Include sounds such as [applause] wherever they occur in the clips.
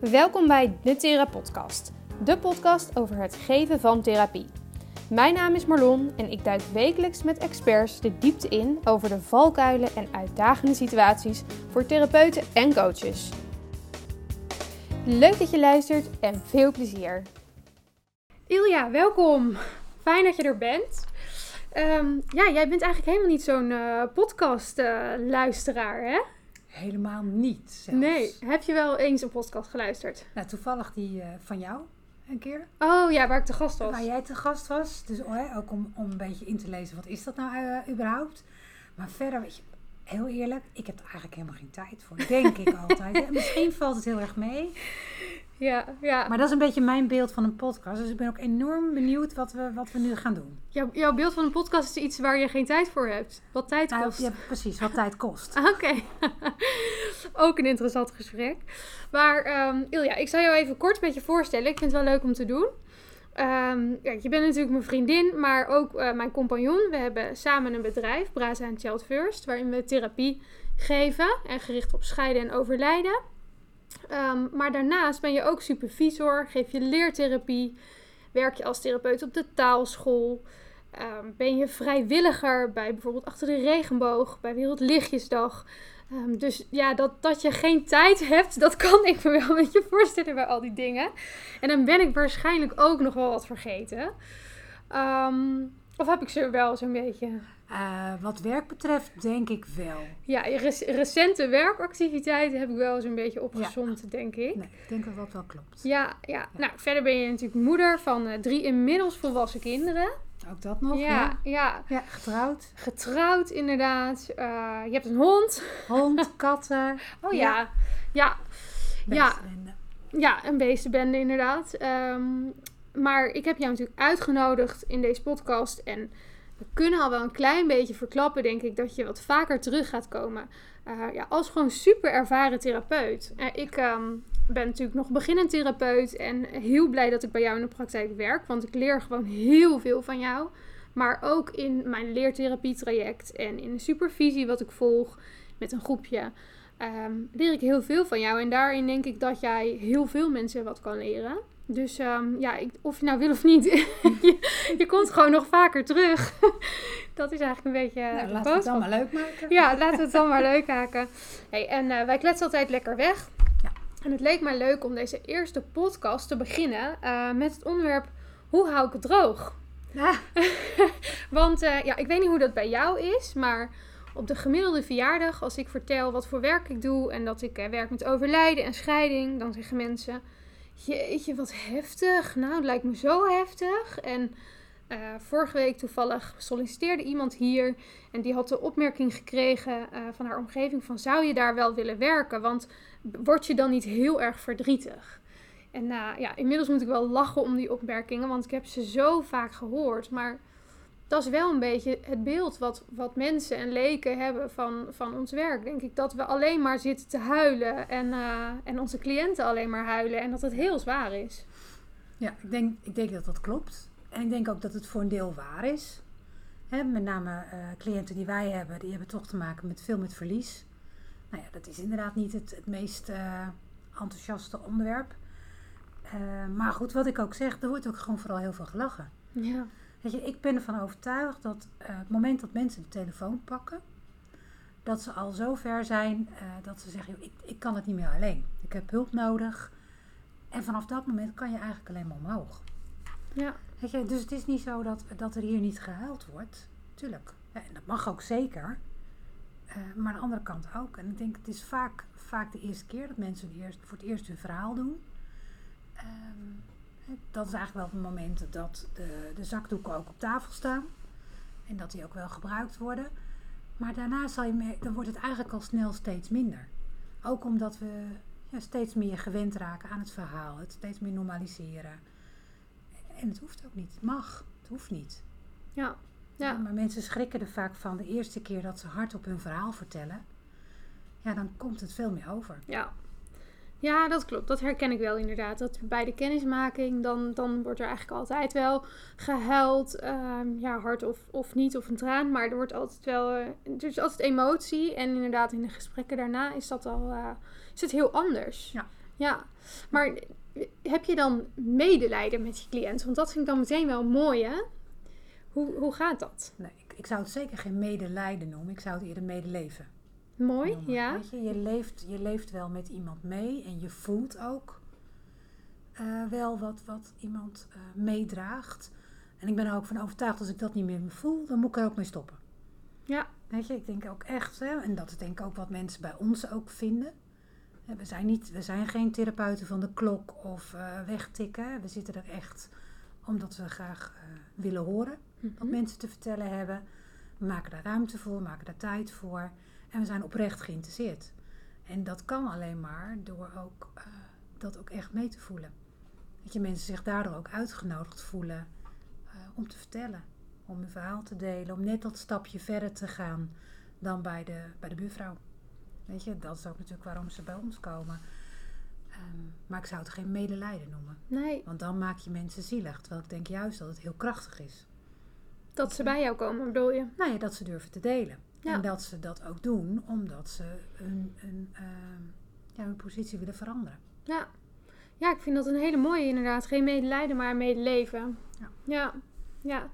Welkom bij de Thera Podcast, de podcast over het geven van therapie. Mijn naam is Marlon en ik duik wekelijks met experts de diepte in over de valkuilen en uitdagende situaties voor therapeuten en coaches. Leuk dat je luistert en veel plezier. Ilja, welkom. Fijn dat je er bent. Ehm, ja, jij bent eigenlijk helemaal niet zo'n uh, podcast-luisteraar, hè? Helemaal niet. Zelfs. Nee. Heb je wel eens een podcast geluisterd? Nou, toevallig die uh, van jou een keer. Oh ja, waar ik te gast was. Waar jij te gast was. Dus oh, ook om, om een beetje in te lezen, wat is dat nou uh, überhaupt? Maar verder, weet je, heel eerlijk, ik heb er eigenlijk helemaal geen tijd voor. Denk ik [laughs] altijd. Misschien valt het heel erg mee. Ja, ja. Maar dat is een beetje mijn beeld van een podcast. Dus ik ben ook enorm benieuwd wat we, wat we nu gaan doen. Jouw, jouw beeld van een podcast is iets waar je geen tijd voor hebt. Wat tijd nou, kost. Ja, precies. Wat tijd kost. [laughs] Oké. Okay. [laughs] ook een interessant gesprek. Maar um, Ilja, ik zal jou even kort een beetje voorstellen. Ik vind het wel leuk om te doen. Um, ja, je bent natuurlijk mijn vriendin, maar ook uh, mijn compagnon. We hebben samen een bedrijf, Braza Child First, waarin we therapie geven en gericht op scheiden en overlijden. Um, maar daarnaast ben je ook supervisor, geef je leertherapie, werk je als therapeut op de taalschool. Um, ben je vrijwilliger bij bijvoorbeeld Achter de Regenboog, bij Wereldlichtjesdag. Um, dus ja, dat, dat je geen tijd hebt, dat kan ik me wel een beetje voorstellen bij al die dingen. En dan ben ik waarschijnlijk ook nog wel wat vergeten. of heb ik ze wel zo'n beetje? Uh, wat werk betreft, denk ik wel. Ja, rec recente werkactiviteiten heb ik wel zo'n beetje opgezond, ja. denk ik. Nee, ik denk dat dat wel klopt. Ja, ja. ja. nou verder ben je natuurlijk moeder van uh, drie inmiddels volwassen kinderen. Ook dat nog, ja. Ja, ja. ja getrouwd. Getrouwd, inderdaad. Uh, je hebt een hond. Hond, [laughs] katten. Oh ja, ja. Ja, ja een beestenbende, inderdaad. Um, maar ik heb jou natuurlijk uitgenodigd in deze podcast en we kunnen al wel een klein beetje verklappen, denk ik, dat je wat vaker terug gaat komen. Uh, ja, als gewoon super ervaren therapeut. Uh, ik um, ben natuurlijk nog beginnend therapeut en heel blij dat ik bij jou in de praktijk werk, want ik leer gewoon heel veel van jou. Maar ook in mijn leertherapietraject en in de supervisie wat ik volg met een groepje, um, leer ik heel veel van jou. En daarin denk ik dat jij heel veel mensen wat kan leren. Dus um, ja, ik, of je nou wil of niet, [laughs] je, je, komt gewoon nog vaker terug. [laughs] dat is eigenlijk een beetje. Nou, laten we het dan maar leuk maken. Ja, laten we het dan maar leuk maken. Hey, en uh, wij kletsen altijd lekker weg. Ja. En het leek mij leuk om deze eerste podcast te beginnen uh, met het onderwerp: hoe hou ik het droog? Ja. [laughs] Want uh, ja, ik weet niet hoe dat bij jou is, maar op de gemiddelde verjaardag, als ik vertel wat voor werk ik doe en dat ik werk met overlijden en scheiding, dan zeggen mensen jeetje, wat heftig. Nou, het lijkt me zo heftig. En uh, vorige week toevallig solliciteerde iemand hier. En die had de opmerking gekregen uh, van haar omgeving van... zou je daar wel willen werken? Want word je dan niet heel erg verdrietig? En uh, ja, inmiddels moet ik wel lachen om die opmerkingen. Want ik heb ze zo vaak gehoord. Maar dat is wel een beetje het beeld wat, wat mensen en leken hebben van, van ons werk. Denk ik dat we alleen maar zitten te huilen en, uh, en onze cliënten alleen maar huilen en dat het heel zwaar is. Ja, ik denk, ik denk dat dat klopt. En ik denk ook dat het voor een deel waar is. Hè, met name uh, cliënten die wij hebben, die hebben toch te maken met veel met verlies. Nou ja, dat is inderdaad niet het, het meest uh, enthousiaste onderwerp. maar goed, wat ik ook zeg, er wordt ook gewoon vooral heel veel gelachen. Ja. Weet je, ik ben ervan overtuigd dat uh, het moment dat mensen de telefoon pakken, dat ze al zo ver zijn uh, dat ze zeggen: ik, ik kan het niet meer alleen. Ik heb hulp nodig. En vanaf dat moment kan je eigenlijk alleen maar omhoog. Ja. Weet je, dus het is niet zo dat, dat er hier niet gehuild wordt. Tuurlijk. Ja, en dat mag ook zeker. Uh, maar aan de andere kant ook. En ik denk, het is vaak, vaak de eerste keer dat mensen eerst, voor het eerst hun verhaal doen. Um, dat is eigenlijk wel het moment dat de, de zakdoeken ook op tafel staan. En dat die ook wel gebruikt worden. Maar daarna zal je merken, dan wordt het eigenlijk al snel steeds minder. Ook omdat we ja, steeds meer gewend raken aan het verhaal. Het steeds meer normaliseren. En het hoeft ook niet. Het mag. Het hoeft niet. Ja. ja. ja maar mensen schrikken er vaak van de eerste keer dat ze hardop hun verhaal vertellen. Ja, dan komt het veel meer over. Ja, ja, dat klopt. Dat herken ik wel inderdaad. Dat bij de kennismaking, dan, dan wordt er eigenlijk altijd wel gehuild. Um, ja, hard of, of niet, of een traan. Maar er wordt altijd wel, uh, er is altijd emotie. En inderdaad, in de gesprekken daarna is dat al, uh, is het heel anders. Ja. Ja, maar heb je dan medelijden met je cliënt? Want dat vind ik dan meteen wel mooi, hè? Hoe, hoe gaat dat? Nee, ik, ik zou het zeker geen medelijden noemen. Ik zou het eerder medeleven Mooi, noemen. ja. Weet je, je, leeft, je leeft wel met iemand mee en je voelt ook eh, wel wat, wat iemand eh, meedraagt. En ik ben er ook van overtuigd, als ik dat niet meer voel, dan moet ik er ook mee stoppen. Ja, Weet je, ik denk ook echt, hè, en dat is denk ik ook wat mensen bij ons ook vinden. We zijn, niet, we zijn geen therapeuten van de klok of eh, wegtikken. We zitten er echt omdat we graag willen horen wat Mhm. mensen te vertellen hebben. We maken daar ruimte voor, maken daar tijd voor. En we zijn oprecht geïnteresseerd. En dat kan alleen maar door ook, eh, dat ook echt mee te voelen. Dat je mensen zich daardoor ook uitgenodigd voelen eh, om te vertellen. Om hun verhaal te delen. Om net dat stapje verder te gaan dan bij de, bij de buurvrouw. Weet je, dat is ook natuurlijk waarom ze bij ons komen. Ehm, maar ik zou het geen medelijden noemen. nee, Want dan maak je mensen zielig. Terwijl ik denk juist dat het heel krachtig is. dat ze bij jou komen, bedoel je? Nou ja, dat ze durven te delen. Ja. En dat ze dat ook doen omdat ze hun, hun, ehm, ja, hun positie willen veranderen. Ja. Ja, ik vind dat een hele mooie inderdaad. Geen medelijden, maar medeleven. Ja. Ja. ja.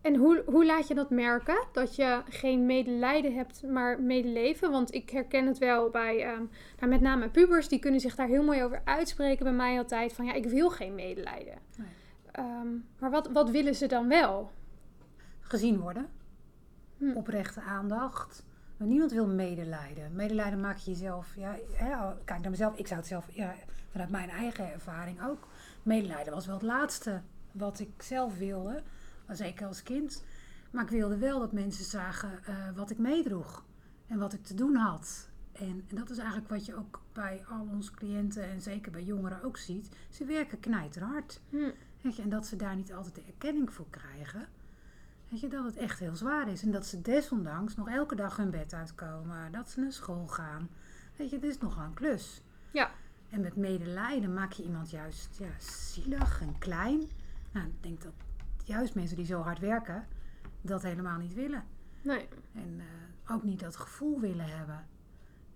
En hoe, hoe laat je dat merken? Dat je geen medelijden hebt, maar medeleven? Want ik herken het wel bij, ehm, nou, met name pubers, die kunnen zich daar heel mooi over uitspreken bij mij altijd. Van ja, ik wil geen medelijden. Nee. Ehm, maar wat, wat willen ze dan wel? Gezien worden. Hm. Oprechte aandacht. Maar niemand wil medelijden. Medelijden maak je jezelf. Ja, hè, kijk naar mezelf. Ik zou het zelf, ja, vanuit mijn eigen ervaring ook. Medelijden was wel het laatste wat ik zelf wilde. Zeker als kind. Maar ik wilde wel dat mensen zagen eh, wat ik meedroeg. En wat ik te doen had. En, en dat is eigenlijk wat je ook bij al onze cliënten en zeker bij jongeren ook ziet. Ze werken knijterhard. Hm. En dat ze daar niet altijd de erkenning voor krijgen. Weet je, dat het echt heel zwaar is. En dat ze desondanks nog elke dag hun bed uitkomen. Dat ze naar school gaan. Weet je, dit is nogal een klus. Ja. En met medelijden maak je iemand juist ja, zielig en klein. Nou, ik denk dat juist mensen die zo hard werken, dat helemaal niet willen. Nee. En eh, ook niet dat gevoel willen hebben.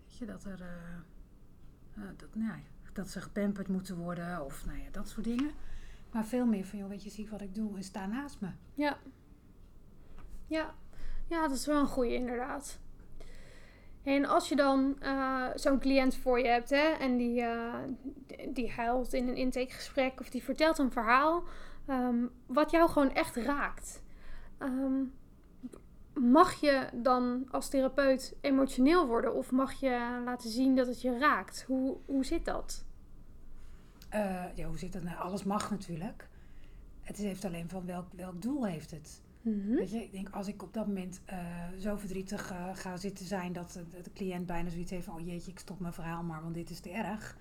Weet je, dat er... eh, eh, dat, nou ja, dat ze gepamperd moeten worden of nou ja, dat soort dingen. Maar veel meer van, joh, weet je, zie wat ik doe en sta naast me. Ja. Ja. Ja, dat is wel een goeie inderdaad. En als je dan eh, zo'n cliënt voor je hebt hè, en die, eh, die huilt in een intakegesprek of die vertelt een verhaal ehm, wat jou gewoon echt raakt. Ehm, mag je dan als therapeut emotioneel worden of mag je laten zien dat het je raakt? Hoe, hoe zit dat? Eh, ja, hoe zit dat nou? Alles mag natuurlijk. Het heeft alleen van welk, welk doel heeft het. Mhm. Weet je, ik denk als ik op dat moment eh, zo verdrietig eh, ga zitten zijn dat de, de cliënt bijna zoiets heeft van, oh jeetje, ik stop mijn verhaal maar, want dit is te erg.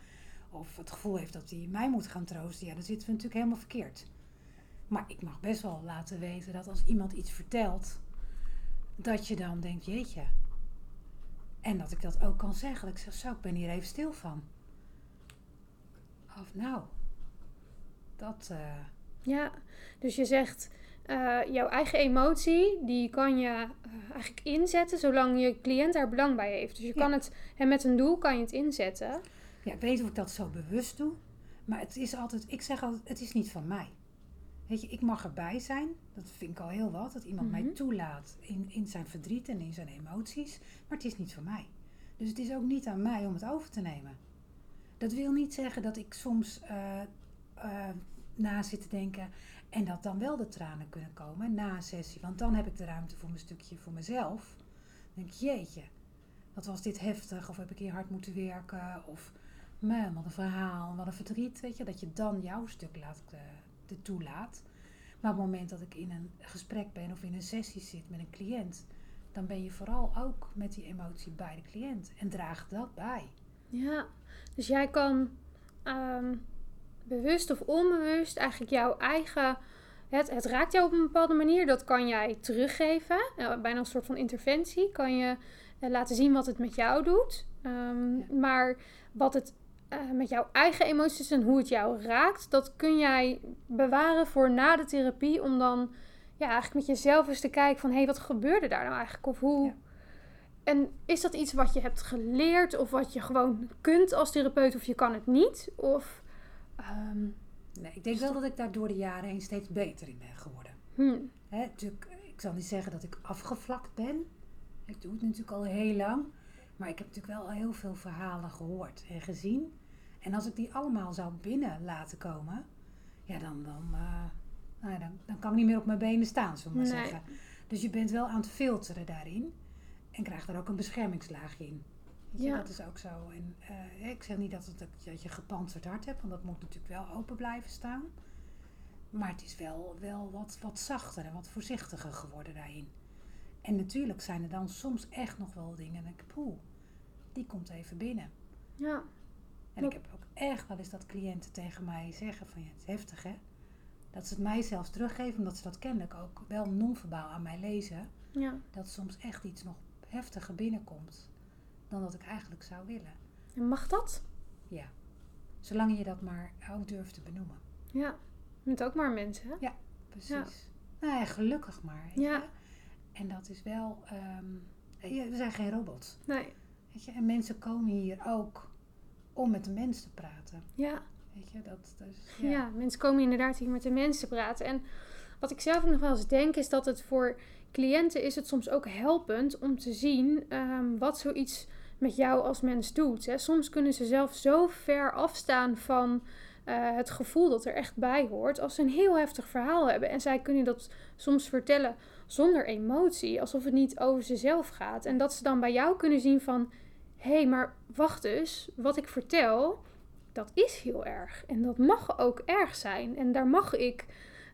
Of het gevoel heeft dat hij mij moet gaan troosten, ja, dan zitten we natuurlijk helemaal verkeerd. Maar ik mag best wel laten weten dat als iemand iets vertelt, dat je dan denkt, jeetje. En dat ik dat ook kan zeggen. Dat ik zeg, zo, ik ben hier even stil van. Of nou, dat... eh, Ja, dus je zegt eh, jouw eigen emotie, die kan je eh, eigenlijk inzetten zolang je cliënt daar belang bij heeft. Dus je Ja. kan het, en met een doel kan je het inzetten. Ja, ik weet niet of ik dat zo bewust doe. Maar het is altijd, ik zeg altijd, het is niet van mij. Weet je, ik mag erbij zijn. Dat vind ik al heel wat. Dat iemand mij Mhm. toelaat in, in zijn verdriet en in zijn emoties. Maar het is niet van mij. Dus het is ook niet aan mij om het over te nemen. Dat wil niet zeggen dat ik soms eh, na zit te denken. En dat dan wel de tranen kunnen komen na een sessie. Want dan heb ik de ruimte voor mijn stukje voor mezelf. Dan denk ik, jeetje, wat was dit heftig? Of heb ik hier hard moeten werken? Of man, wat een verhaal, wat een verdriet. Weet je, dat je dan jouw stuk laat, eh, de toelaat. Maar op het moment dat ik in een gesprek ben of in een sessie zit met een cliënt, dan ben je vooral ook met die emotie bij de cliënt en draagt dat bij. Ja, dus jij kan ehm, bewust of onbewust eigenlijk jouw eigen. Het, het raakt jou op een bepaalde manier, dat kan jij teruggeven. eh, bijna een soort van interventie. Kan je eh, laten zien wat het met jou doet. Ehm, Ja. Maar wat het eh, met jouw eigen emoties en hoe het jou raakt, dat kun jij bewaren voor na de therapie. Om dan ja, eigenlijk met jezelf eens te kijken van hé, hey, wat gebeurde daar nou eigenlijk? Of hoe. Ja. En is dat iets wat je hebt geleerd of wat je gewoon kunt als therapeut of je kan het niet? Of, ehm, Nee, ik denk wel dat ik daar door de jaren heen steeds beter in ben geworden. hm, Hè, natuurlijk, ik zal niet zeggen dat ik afgevlakt ben. Ik doe het natuurlijk al heel lang. Maar ik heb natuurlijk wel al heel veel verhalen gehoord en gezien. En als ik die allemaal zou binnen laten komen, ja, dan, dan, eh, nou ja, dan, dan kan ik niet meer op mijn benen staan, zullen we maar Nee. zeggen. Dus je bent wel aan het filteren daarin. En krijgt er ook een beschermingslaagje in. Je, Ja. Dat is ook zo. En, eh, ik zeg niet dat, het, dat je gepantserd hart hebt, want dat moet natuurlijk wel open blijven staan. Maar het is wel, wel wat, wat zachter en wat voorzichtiger geworden daarin. En natuurlijk zijn er dan soms echt nog wel dingen. En ik poeh, die komt even binnen. ja, En ik heb ook echt wel eens dat cliënten tegen mij zeggen van ja, het is heftig hè. Dat ze het mij zelfs teruggeven, omdat ze dat kennelijk ook wel non-verbaal aan mij lezen. ja. Dat soms echt iets nog heftiger binnenkomt dan dat ik eigenlijk zou willen. En mag dat? Ja. Zolang je dat maar ook durft te benoemen. Ja. Je bent ook maar mensen, hè? Precies. Nou ja, gelukkig maar. Ja. En dat is wel. ehm, ja, we zijn geen robots. Nee. Weet je? En mensen komen hier ook om met de mens te praten. Ja. Weet je, dat, is, Ja. ja. mensen komen inderdaad hier met de mensen praten. En wat ik zelf nog wel eens denk, is dat het voor cliënten is het soms ook helpend om te zien ehm, wat zoiets met jou als mens doet. Hè. Soms kunnen ze zelf zo ver afstaan van eh, het gevoel dat er echt bij hoort, als ze een heel heftig verhaal hebben. En zij kunnen dat soms vertellen zonder emotie, alsof het niet over zichzelf gaat. En dat ze dan bij jou kunnen zien van, hé, hey, maar wacht eens, wat ik vertel, dat is heel erg. En dat mag ook erg zijn. En daar mag ik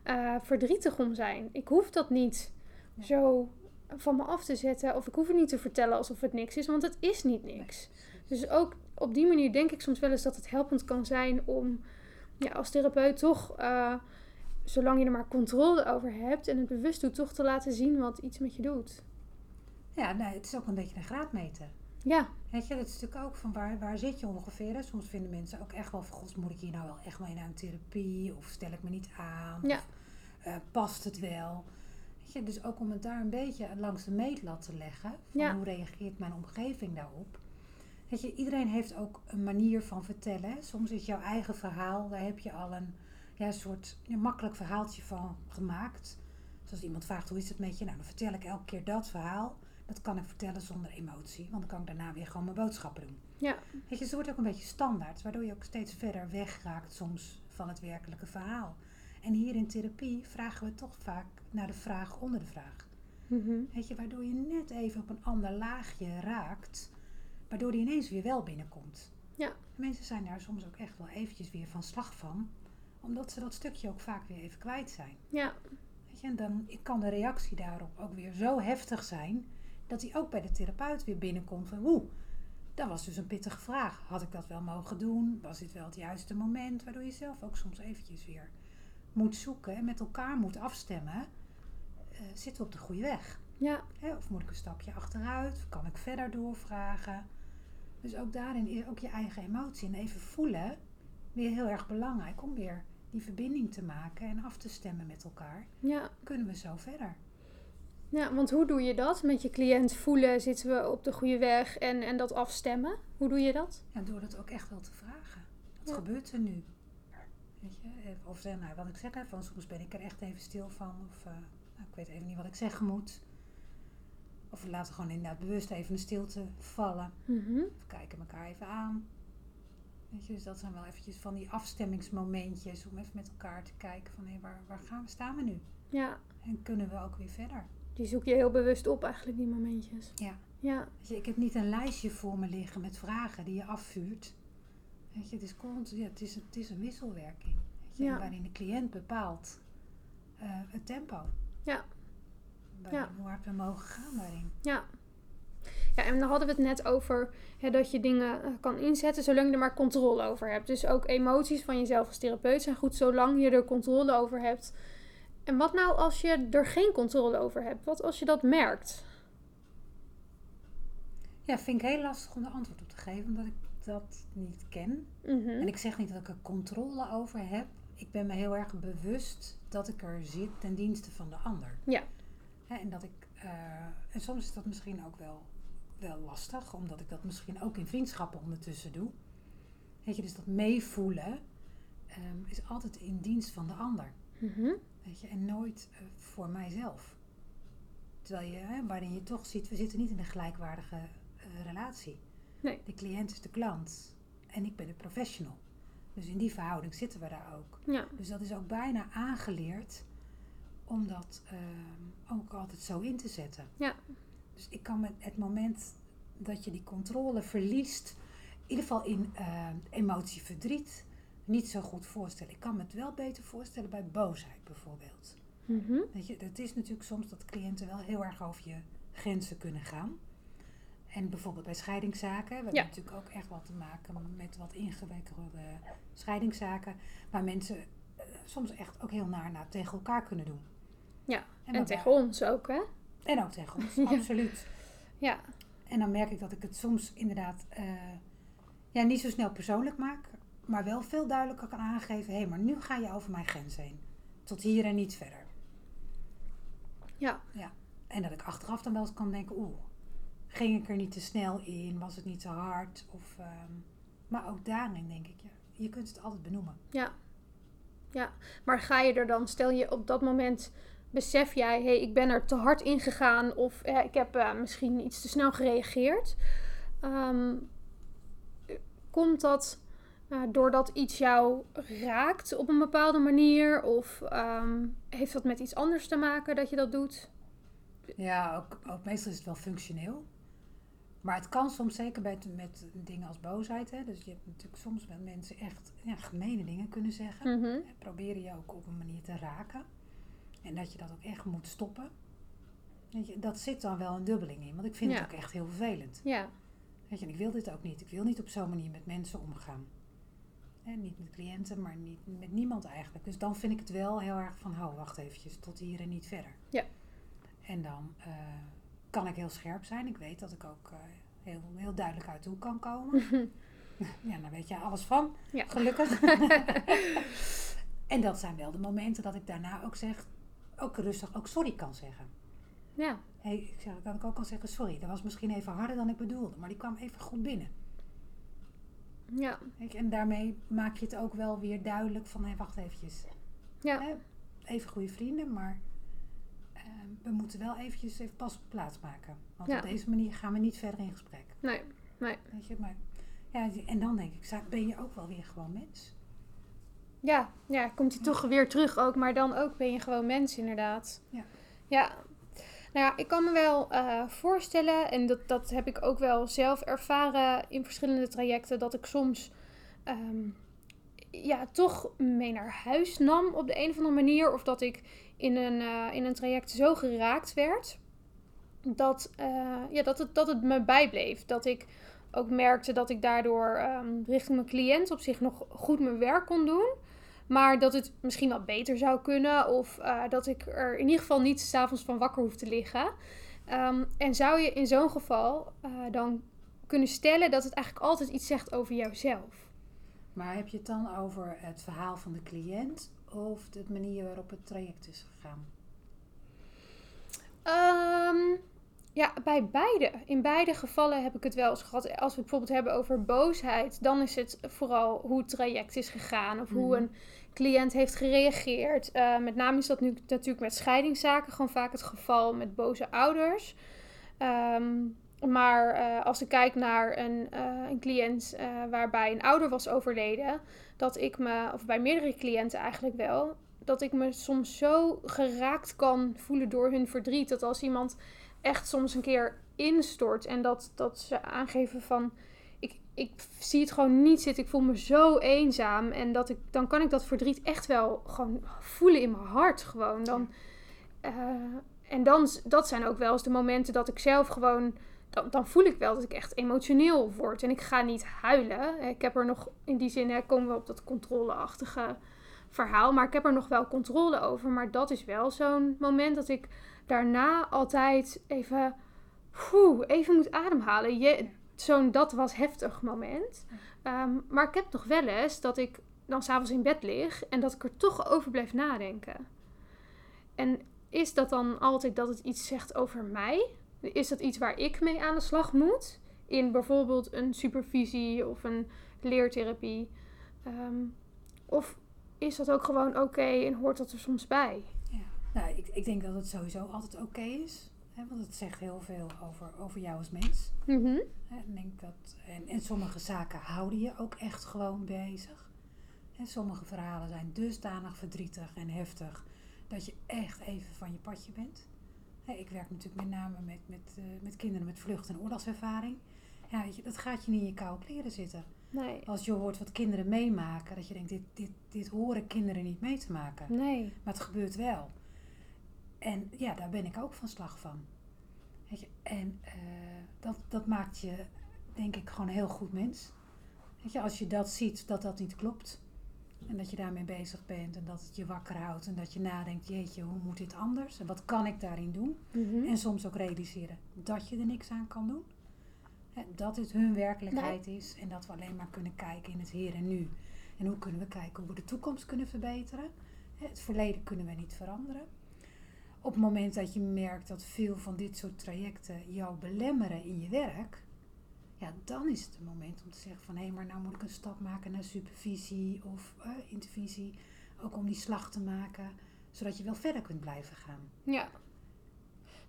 eh, verdrietig om zijn. Ik hoef dat niet zo van me af te zetten. Of ik hoef het niet te vertellen alsof het niks is. Want het is niet niks. Dus ook op die manier denk ik soms wel eens dat het helpend kan zijn om ja, als therapeut toch, eh, zolang je er maar controle over hebt en het bewust doet, toch te laten zien wat iets met je doet. Ja, nee, het is ook een beetje een graadmeter. Ja, Weet je, dat is natuurlijk ook van waar, waar zit je ongeveer. Hè? Soms vinden mensen ook echt wel van, god, moet ik hier nou wel echt mee naar een therapie? Of stel ik me niet aan? Ja. Of eh, past het wel? Je, dus ook om het daar een beetje langs de meetlat te leggen. Van Ja. hoe reageert mijn omgeving daarop? Weet je, iedereen heeft ook een manier van vertellen. Soms is jouw eigen verhaal, daar heb je al een ja, soort makkelijk verhaaltje van gemaakt. Dus als iemand vraagt hoe is het met je, nou dan vertel ik elke keer dat verhaal. Dat kan ik vertellen zonder emotie, want dan kan ik daarna weer gewoon mijn boodschappen doen. ja, Weet je, het wordt ook een beetje standaard, waardoor je ook steeds verder wegraakt soms van het werkelijke verhaal. En hier in therapie vragen we toch vaak naar de vraag onder de vraag. mhm, Weet je, waardoor je net even op een ander laagje raakt, waardoor die ineens weer wel binnenkomt. Ja. Mensen zijn daar soms ook echt wel eventjes weer van slag van, omdat ze dat stukje ook vaak weer even kwijt zijn. ja, Weet je, en dan kan de reactie daarop ook weer zo heftig zijn, dat hij ook bij de therapeut weer binnenkomt van, oeh, dat was dus een pittige vraag. Had ik dat wel mogen doen? Was dit wel het juiste moment? Waardoor je zelf ook soms eventjes weer moet zoeken en met elkaar moet afstemmen. Eh, zitten we op de goede weg? ja, Hè, Of moet ik een stapje achteruit? Of kan ik verder doorvragen? Dus ook daarin is ook je eigen emotie en even voelen weer heel erg belangrijk om weer die verbinding te maken en af te stemmen met elkaar. ja. Kunnen we zo verder? Ja, want hoe doe je dat? Met je cliënt voelen, zitten we op de goede weg en, en dat afstemmen? Hoe doe je dat? Ja, door dat ook echt wel te vragen. Wat Ja. gebeurt er nu? Weet je? eh, Of zeg, nou, wat ik zeg, hè, van soms ben ik er echt even stil van. Of eh, nou, ik weet even niet wat ik zeggen moet. Of we laten gewoon inderdaad bewust even een stilte vallen. Mhm. Of kijken elkaar even aan. Weet je, dus dat zijn wel eventjes van die afstemmingsmomentjes om even met elkaar te kijken van hé, waar, waar gaan we, staan we nu? Ja, En kunnen we ook weer verder? die zoek je heel bewust op eigenlijk, die momentjes. Ja. Ja, ik heb niet een lijstje voor me liggen met vragen die je afvuurt. Weet je, het is, ja, het is, het is een wisselwerking. Weet je, Ja. Waarin de cliënt bepaalt eh, het tempo. Ja. Ja. Hoe hard we mogen gaan daarin. ja. Ja, en dan hadden we het net over hè, dat je dingen eh, kan inzetten zolang je er maar controle over hebt. Dus ook emoties van jezelf als therapeut zijn goed zolang je er controle over hebt. En wat nou als je er geen controle over hebt? Wat als je dat merkt? Ja, vind ik heel lastig om er antwoord op te geven, omdat ik dat niet ken. Mhm. En ik zeg niet dat ik er controle over heb. Ik ben me heel erg bewust dat ik er zit ten dienste van de ander. Ja. Hè, en dat ik, eh, en soms is dat misschien ook wel wel lastig, omdat ik dat misschien ook in vriendschappen ondertussen doe. Weet je, dus dat meevoelen ehm, is altijd in dienst van de ander. Mhm. Weet je, en nooit eh, voor mijzelf. Terwijl je, hè, waarin je toch ziet, we zitten niet in een gelijkwaardige eh, relatie. Nee. De cliënt is de klant en ik ben de professional. Dus in die verhouding zitten we daar ook. Ja. Dus dat is ook bijna aangeleerd om dat ehm, ook altijd zo in te zetten. Ja. Dus ik kan me het moment dat je die controle verliest, in ieder geval in eh, emotie verdriet, niet zo goed voorstellen. Ik kan me het wel beter voorstellen bij boosheid bijvoorbeeld. Mhm. Weet je, het is natuurlijk soms dat cliënten wel heel erg over je grenzen kunnen gaan. En bijvoorbeeld bij scheidingszaken, we hebben Ja. natuurlijk ook echt wat te maken met wat ingewikkelde scheidingszaken, waar mensen eh, soms echt ook heel naar, naar tegen elkaar kunnen doen. Ja. En, En waarbij- tegen ons ook, hè? En ook tegen ons, [laughs] Ja. absoluut. Ja. En dan merk ik dat ik het soms inderdaad eh, ja, niet zo snel persoonlijk maak, maar wel veel duidelijker kan aangeven: hé, hey, maar nu ga je over mijn grens heen. Tot hier en niet verder. Ja. En dat ik achteraf dan wel eens kan denken: oeh, ging ik er niet te snel in? Was het niet te hard? Of, ehm, maar ook daarin denk ik: ja, je kunt het altijd benoemen. Ja. Ja. Maar ga je er dan, stel je op dat moment, besef jij, hé, hey, ik ben er te hard in gegaan of eh, ik heb eh, misschien iets te snel gereageerd. Ehm, komt dat eh, doordat iets jou raakt op een bepaalde manier? Of ehm, heeft dat met iets anders te maken dat je dat doet? Ja, ook, ook meestal is het wel functioneel. Maar het kan soms zeker met, met dingen als boosheid. Hè? Dus je hebt natuurlijk soms met mensen echt ja, gemene dingen kunnen zeggen. En proberen je ook op een manier te raken. En dat je dat ook echt moet stoppen. Weet je, dat zit dan wel een dubbeling in. Want ik vind Ja. het ook echt heel vervelend. Ja. Weet je, en ik wil dit ook niet. Ik wil niet op zo'n manier met mensen omgaan. En niet met cliënten, maar niet met niemand eigenlijk. Dus dan vind ik het wel heel erg van, hou, wacht eventjes, tot hier en niet verder. Ja. En dan eh, kan ik heel scherp zijn. Ik weet dat ik ook eh, heel, heel duidelijk uit de hoek kan komen. [laughs] ja, daar weet je alles van, Ja. gelukkig. [laughs] [laughs] en dat zijn wel de momenten dat ik daarna ook zeg, ook rustig, ook sorry kan zeggen. Ja. Hey, ik zeg, dat ik ook kan zeggen, sorry, dat was misschien even harder dan ik bedoelde, maar die kwam even goed binnen. Ja. En daarmee maak je het ook wel weer duidelijk van, hé, wacht eventjes. Ja. Even goede vrienden, maar we moeten wel eventjes even pas op plaats maken. Want Ja. op deze manier gaan we niet verder in gesprek. Nee. Nee. Weet je, maar, ja, en dan denk ik, ben je ook wel weer gewoon mens. Ja, ja, komt hij toch weer terug ook, maar dan ook ben je gewoon mens inderdaad. Ja. Ja. Nou ja, ik kan me wel eh, voorstellen, en dat, dat heb ik ook wel zelf ervaren in verschillende trajecten, dat ik soms ehm, ja, toch mee naar huis nam op de een of andere manier. Of dat ik in een, eh, in een traject zo geraakt werd, dat, eh, ja, dat, het, dat het me bijbleef. Dat ik ook merkte dat ik daardoor ehm, richting mijn cliënt op zich nog goed mijn werk kon doen. Maar dat het misschien wel beter zou kunnen. Of eh, dat ik er in ieder geval niet s'avonds van wakker hoef te liggen. Ehm, en zou je in zo'n geval dan kunnen stellen dat het eigenlijk altijd iets zegt over jouzelf? Maar heb je het dan over het verhaal van de cliënt of de manier waarop het traject is gegaan? Ehm, ja, bij beide. In beide gevallen heb ik het wel eens gehad. Als we het bijvoorbeeld hebben over boosheid, dan is het vooral hoe het traject is gegaan. Of hoe Mhm. een cliënt heeft gereageerd. Eh, met name is dat nu natuurlijk met scheidingszaken gewoon vaak het geval met boze ouders. Ehm, maar eh, als ik kijk naar een, eh, een cliënt waarbij een ouder was overleden, dat ik me, of bij meerdere cliënten eigenlijk wel, dat ik me soms zo geraakt kan voelen door hun verdriet. Dat als iemand echt soms een keer instort en dat, dat ze aangeven van ik, ik zie het gewoon niet zitten, ik voel me zo eenzaam en dat ik, dan kan ik dat verdriet echt wel gewoon voelen in mijn hart gewoon. Dan, eh, en dan, dat zijn ook wel eens de momenten dat ik zelf gewoon, dan, dan voel ik wel dat ik echt emotioneel word en ik ga niet huilen. Ik heb er nog, in die zin hè, komen we op dat controleachtige verhaal, maar ik heb er nog wel controle over. Maar dat is wel zo'n moment dat ik daarna altijd even, even moet ademhalen. Zo'n dat was heftig moment. Ehm, maar ik heb nog wel eens dat ik dan s'avonds in bed lig en dat ik er toch over blijf nadenken. En is dat dan altijd dat het iets zegt over mij? Is dat iets waar ik mee aan de slag moet? In bijvoorbeeld een supervisie of een leertherapie? Ehm, of is dat ook gewoon oké en hoort dat er soms bij? Ja. Nou, ik, ik denk dat het sowieso altijd oké is. Hè, want het zegt heel veel over, over jou als mens. Mhm. Denk dat, en, en sommige zaken houden je ook echt gewoon bezig. En sommige verhalen zijn dusdanig verdrietig en heftig dat je echt even van je padje bent. Ik werk natuurlijk met name met, met, eh, met kinderen met vlucht- en oorlogservaring. Ja, weet je, dat gaat je niet in je koude kleren zitten. Nee. Als je hoort wat kinderen meemaken, dat je denkt, dit, dit, dit horen kinderen niet mee te maken. Nee. Maar het gebeurt wel. En ja, daar ben ik ook van slag van. Weet je, en eh, dat, dat maakt je, denk ik, gewoon een heel goed mens. Weet je, als je dat ziet, dat dat niet klopt. En dat je daarmee bezig bent en dat het je wakker houdt. En dat je nadenkt, jeetje, hoe moet dit anders? En wat kan ik daarin doen? Mhm. En soms ook realiseren dat je er niks aan kan doen. Hè, Dat het hun werkelijkheid is. En dat we alleen maar kunnen kijken in het hier en nu. En hoe kunnen we kijken hoe we de toekomst kunnen verbeteren. Hè, Het verleden kunnen we niet veranderen. Op het moment dat je merkt dat veel van dit soort trajecten jou belemmeren in je werk. Ja, dan is het een moment om te zeggen van hé, maar nou moet ik een stap maken naar supervisie of eh, intervisie. Ook om die slag te maken, zodat je wel verder kunt blijven gaan. Ja.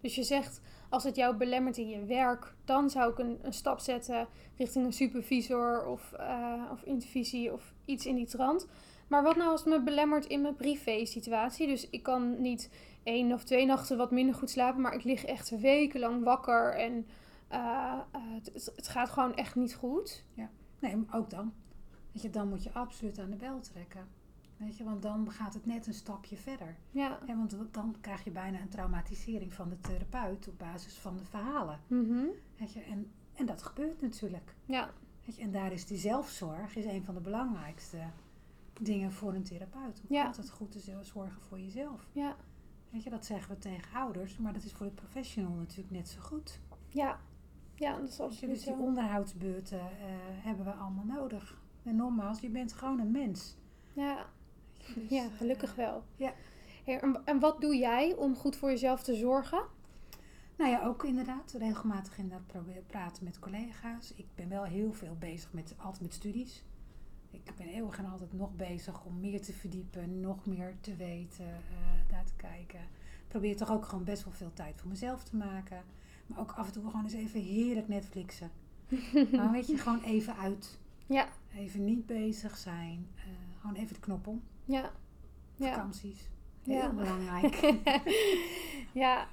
Dus je zegt, als het jou belemmert in je werk, dan zou ik een, een stap zetten richting een supervisor of, eh, of intervisie of iets in die trant. Maar wat nou als het me belemmert in mijn privé situatie? Dus ik kan niet één of twee nachten wat minder goed slapen, maar ik lig echt wekenlang wakker en eh, eh, het, het- gaat gewoon echt niet goed. Nee, maar ook dan. Weet je, dan moet je absoluut aan de bel trekken. Weet je, want dan gaat het net een stapje verder. Ja. Ja, want dan krijg je bijna een traumatisering van de therapeut op basis van de verhalen. Mhm. Weet je, en, en dat gebeurt natuurlijk. Ja. Weet je, en daar is die zelfzorg is een van de belangrijkste dingen voor een therapeut. Om Ja. altijd goed te zo- zorgen voor jezelf. Ja. Weet je, dat zeggen we tegen ouders, maar dat is voor de professional natuurlijk net zo goed. Ja. Ja, dat is je, absoluut dus die onderhoudsbeurten eh, hebben we allemaal nodig. En nogmaals, je bent gewoon een mens. Ja. Dus, Ja, eh, gelukkig wel. ja. Hey, en- wat doe jij om goed voor jezelf te zorgen? Nou ja, ook inderdaad regelmatig inderdaad probeer- praten met collega's. Ik ben wel heel veel bezig met, altijd met studies. Ik ben eeuwig en altijd nog bezig om meer te verdiepen, nog meer te weten, eh, daar te kijken. Ik probeer toch ook gewoon best wel veel tijd voor mezelf te maken. Maar ook af en toe gewoon eens even heerlijk Netflixen. [laughs] Maar weet je, gewoon even uit. Ja. Even niet bezig zijn. eh, gewoon even de knop om. Ja. Vakanties. Heel Ja. belangrijk. [laughs] ja.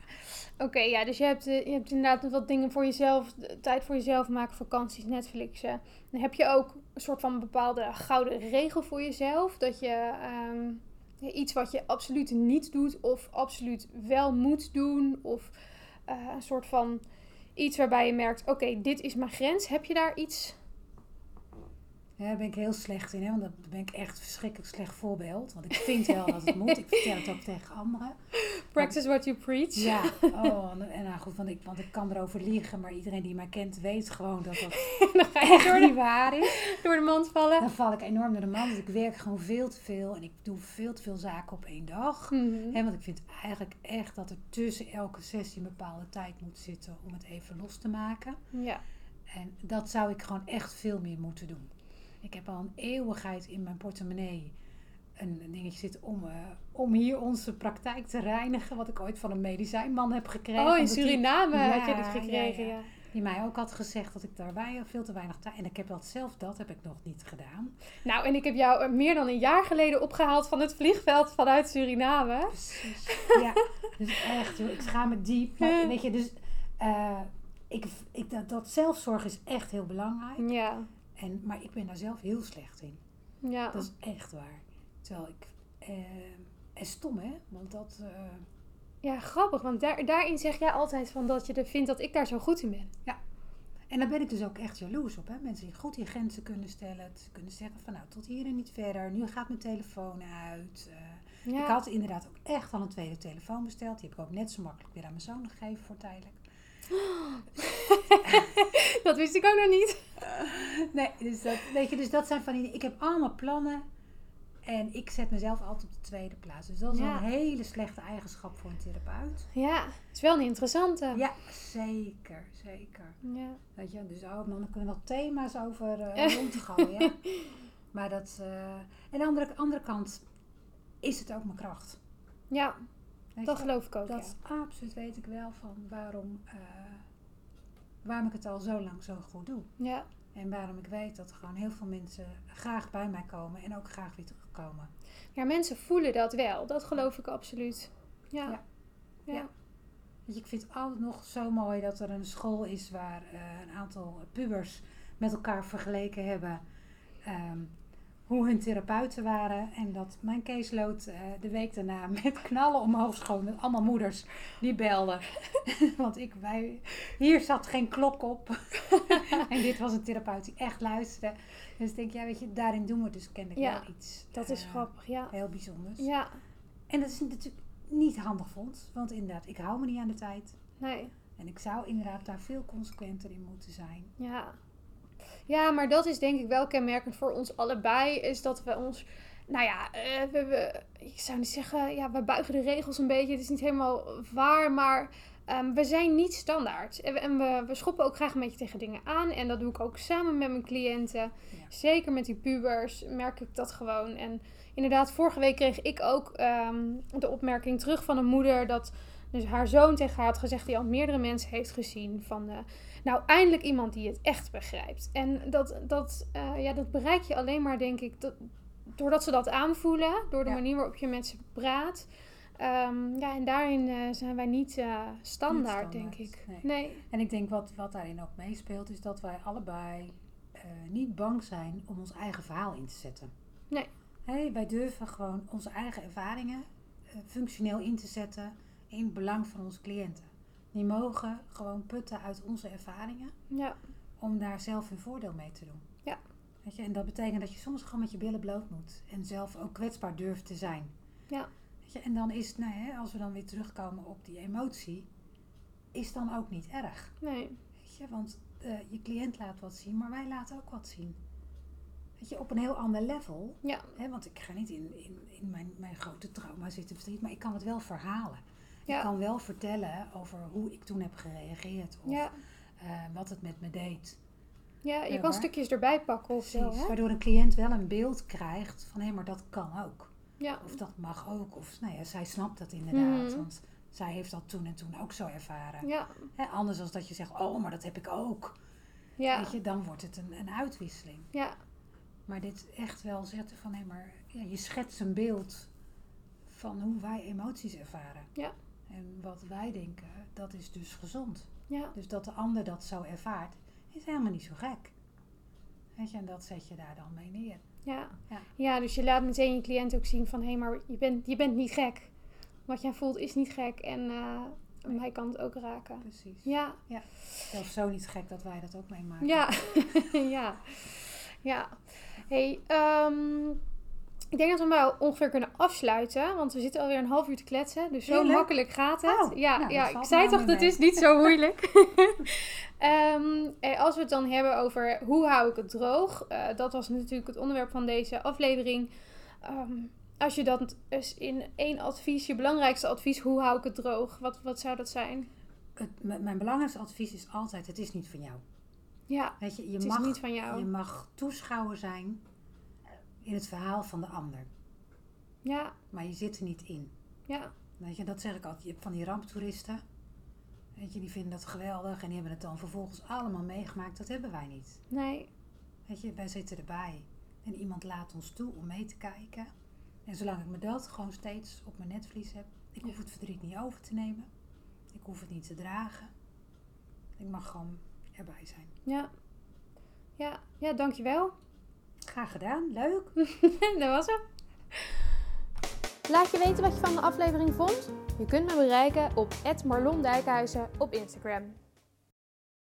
Oké, ja, dus je hebt, eh, je hebt inderdaad wat dingen voor jezelf, tijd voor jezelf maken, vakanties, Netflixen. Dan heb je ook een soort van bepaalde gouden regel voor jezelf. Dat je ehm, iets wat je absoluut niet doet of absoluut wel moet doen. Of eh, een soort van iets waarbij je merkt, oké, dit is mijn grens. Heb je daar iets? Ja, daar ben ik heel slecht in, hè? want daar ben ik echt verschrikkelijk slecht voorbeeld. Want ik vind wel dat het moet. Ik vertel het ook tegen anderen. Practice what you preach. Ja, oh, en, nou goed, want ik, want ik kan erover liegen, maar iedereen die mij kent weet gewoon dat dat [laughs] dan ga je echt door niet waar is. door de mand vallen. Dan val ik enorm door de man, want ik werk gewoon veel te veel en ik doe veel te veel zaken op één dag. Mhm. Hè, want ik vind eigenlijk echt dat er tussen elke sessie een bepaalde tijd moet zitten om het even los te maken. Ja. En dat zou ik gewoon echt veel meer moeten doen. Ik heb al een eeuwigheid in mijn portemonnee een dingetje zitten om, eh, om hier onze praktijk te reinigen. Wat ik ooit van een medicijnman heb gekregen. Oh, in die- Suriname Ja, had je dit gekregen, ja. Die mij ook had gezegd dat ik daar wei- veel te weinig tijd... En ik heb dat zelf, dat heb ik nog niet gedaan. Nou, en ik heb jou eh, meer dan een jaar geleden opgehaald van het vliegveld vanuit Suriname. Precies. Ja, dus echt, joh, ik schaam me diep. Maar weet je, dus... eh, ik, ik, dat, dat zelfzorg is echt heel belangrijk. Ja, En, maar ik ben daar zelf heel slecht in. ja. Dat is echt waar. Terwijl ik... eh, en stom, hè? Want dat... eh, ja grappig, want daar, daarin zeg jij altijd van dat je er vindt dat ik daar zo goed in ben. En daar ben ik dus ook echt jaloers op. Hè? Mensen die goed die grenzen kunnen stellen. Ze kunnen zeggen van nou tot hier en niet verder. Nu gaat mijn telefoon uit. Eh, Ja. Ik had inderdaad ook echt al een tweede telefoon besteld. Die heb ik ook net zo makkelijk weer aan mijn zoon gegeven voor tijdelijk. [laughs] dat wist ik ook nog niet. Nee, dus dat, weet je, dus dat zijn van die... Ik heb allemaal plannen. En ik zet mezelf altijd op de tweede plaats. Dus dat is Ja. een hele slechte eigenschap voor een therapeut. Ja, is wel een interessante. Ja, zeker, zeker. Ja. Weet je, dus oh, man, dan kunnen we nog thema's over eh [laughs] rond gooien. maar dat... eh en aan de andere, andere kant is het ook mijn kracht. Ja, Weet dat je? geloof ik ook. Dat absoluut weet ik wel van waarom, eh, waarom ik het al zo lang zo goed doe. ja. En waarom ik weet dat er gewoon heel veel mensen graag bij mij komen en ook graag weer terugkomen. Ja, mensen voelen dat wel. Dat geloof ik absoluut. Ja. Ja. Ja. Ik vind het altijd nog zo mooi dat er een school is waar eh, een aantal pubers met elkaar vergeleken hebben ehm, hoe hun therapeuten waren. En dat mijn caseload eh, de week daarna [laughs] met knallen omhoog schoon met allemaal moeders die belden. [laughs] Want ik, wij, hier zat geen klok op. [laughs] en dit was een therapeut die echt luisterde. Dus ik denk, ja, weet je, daarin doen we dus kennelijk Ja, wel iets. Dat is eh, grappig, ja. Heel bijzonders. Ja, En dat is natuurlijk niet handig ons. Want inderdaad, ik hou me niet aan de tijd. nee. En ik zou inderdaad daar veel consequenter in moeten zijn. Ja. Ja, maar dat is denk ik wel kenmerkend voor ons allebei. Is dat we ons. Nou ja, eh, we, we, ik zou niet zeggen. Ja, we buigen de regels een beetje. Het is niet helemaal waar. Maar ehm, we zijn niet standaard. En, we, en we, we schoppen ook graag een beetje tegen dingen aan. En dat doe ik ook samen met mijn cliënten. Zeker met die pubers merk ik dat gewoon. En inderdaad, vorige week kreeg ik ook ehm, de opmerking terug van een moeder. Dat dus haar zoon tegen haar had gezegd. Die al meerdere mensen heeft gezien. Van. eh, nou, eindelijk iemand die het echt begrijpt. En dat, dat, eh, ja, dat bereik je alleen maar, denk ik, dat, doordat ze dat aanvoelen. Door de Ja. manier waarop je met ze praat. Ehm, ja, en daarin eh, zijn wij niet eh, standaard, Niet denk standaard, ik. nee. Nee. En ik denk wat, wat daarin ook meespeelt, is dat wij allebei niet bang zijn om ons eigen verhaal in te zetten. Nee. Hé, wij durven gewoon onze eigen ervaringen functioneel in te zetten in het belang van onze cliënten. Die mogen gewoon putten uit onze ervaringen Ja, om daar zelf hun voordeel mee te doen. Ja. Weet je, en dat betekent dat je soms gewoon met je billen bloot moet en zelf ook kwetsbaar durft te zijn. Ja. Weet je, en dan is, nou, hè, als we dan weer terugkomen op die emotie, is dan ook niet erg. nee. Weet je, want eh, je cliënt laat wat zien, maar wij laten ook wat zien. Weet je, op een heel ander level. Ja, Hè, want ik ga niet in, in, in mijn, mijn grote trauma zitten verdriet, maar ik kan het wel verhalen. Ik kan wel vertellen over hoe ik toen heb gereageerd of ja. eh, wat het met me deed. ja je kan stukjes erbij pakken of zo, hè? waardoor een cliënt wel een beeld krijgt van hé, maar dat kan ook. Ja, Of dat mag ook. Of nou ja, zij snapt dat inderdaad, Mhm. want zij heeft dat toen en toen ook zo ervaren. ja, Hè, anders als dat je zegt, oh, maar dat heb ik ook. ja, Weet je, dan wordt het een, een uitwisseling. ja, Maar dit echt wel zetten van, hé, maar ja, je schetst een beeld van hoe wij emoties ervaren. Ja. En wat wij denken, dat is dus gezond. ja, Dus dat de ander dat zo ervaart, is helemaal niet zo gek. Weet je, en dat zet je daar dan mee neer. ja. Ja. Ja, dus je laat meteen je cliënt ook zien van... hé, maar je bent, je bent niet gek. Wat jij voelt is niet gek en eh, mij kan het ook raken. Precies. Ja, Zelfs zo niet gek dat wij dat ook meemaken. ja, [laughs] ja, ja. hey, ehm, ik denk dat we hem wel ongeveer kunnen afsluiten. Want we zitten alweer een half uur te kletsen. Dus zo Heerlijk. makkelijk gaat het. Oh, ja, nou, ja ik zei toch, dat mee is niet zo [laughs] moeilijk. [laughs] Eh, als we het dan hebben over hoe hou ik het droog. eh, dat was natuurlijk het onderwerp van deze aflevering. Ehm, als je dat eens in één advies, je belangrijkste advies, hoe hou ik het droog? Wat, wat zou dat zijn? Het, mijn belangrijkste advies is altijd, het is niet van jou. Ja, Weet je, je, het is mag, niet van jou. je mag toeschouwer zijn in het verhaal van de ander. Ja, Maar je zit er niet in. ja, Weet je, dat zeg ik altijd. Je hebt van die ramptoeristen. Weet je, die vinden dat geweldig en die hebben het dan vervolgens allemaal meegemaakt. Dat hebben wij niet. nee, Weet je, wij zitten erbij. En iemand laat ons toe om mee te kijken. En zolang ik me dat gewoon steeds op mijn netvlies heb. Ik hoef het verdriet niet over te nemen. Ik hoef het niet te dragen. Ik mag gewoon erbij zijn. ja. Ja, ja, dankjewel. Graag gedaan. Leuk. [laughs] dat was hem. Laat je weten wat je van de aflevering vond. Je kunt me bereiken op @marlondijkhuizen op Instagram.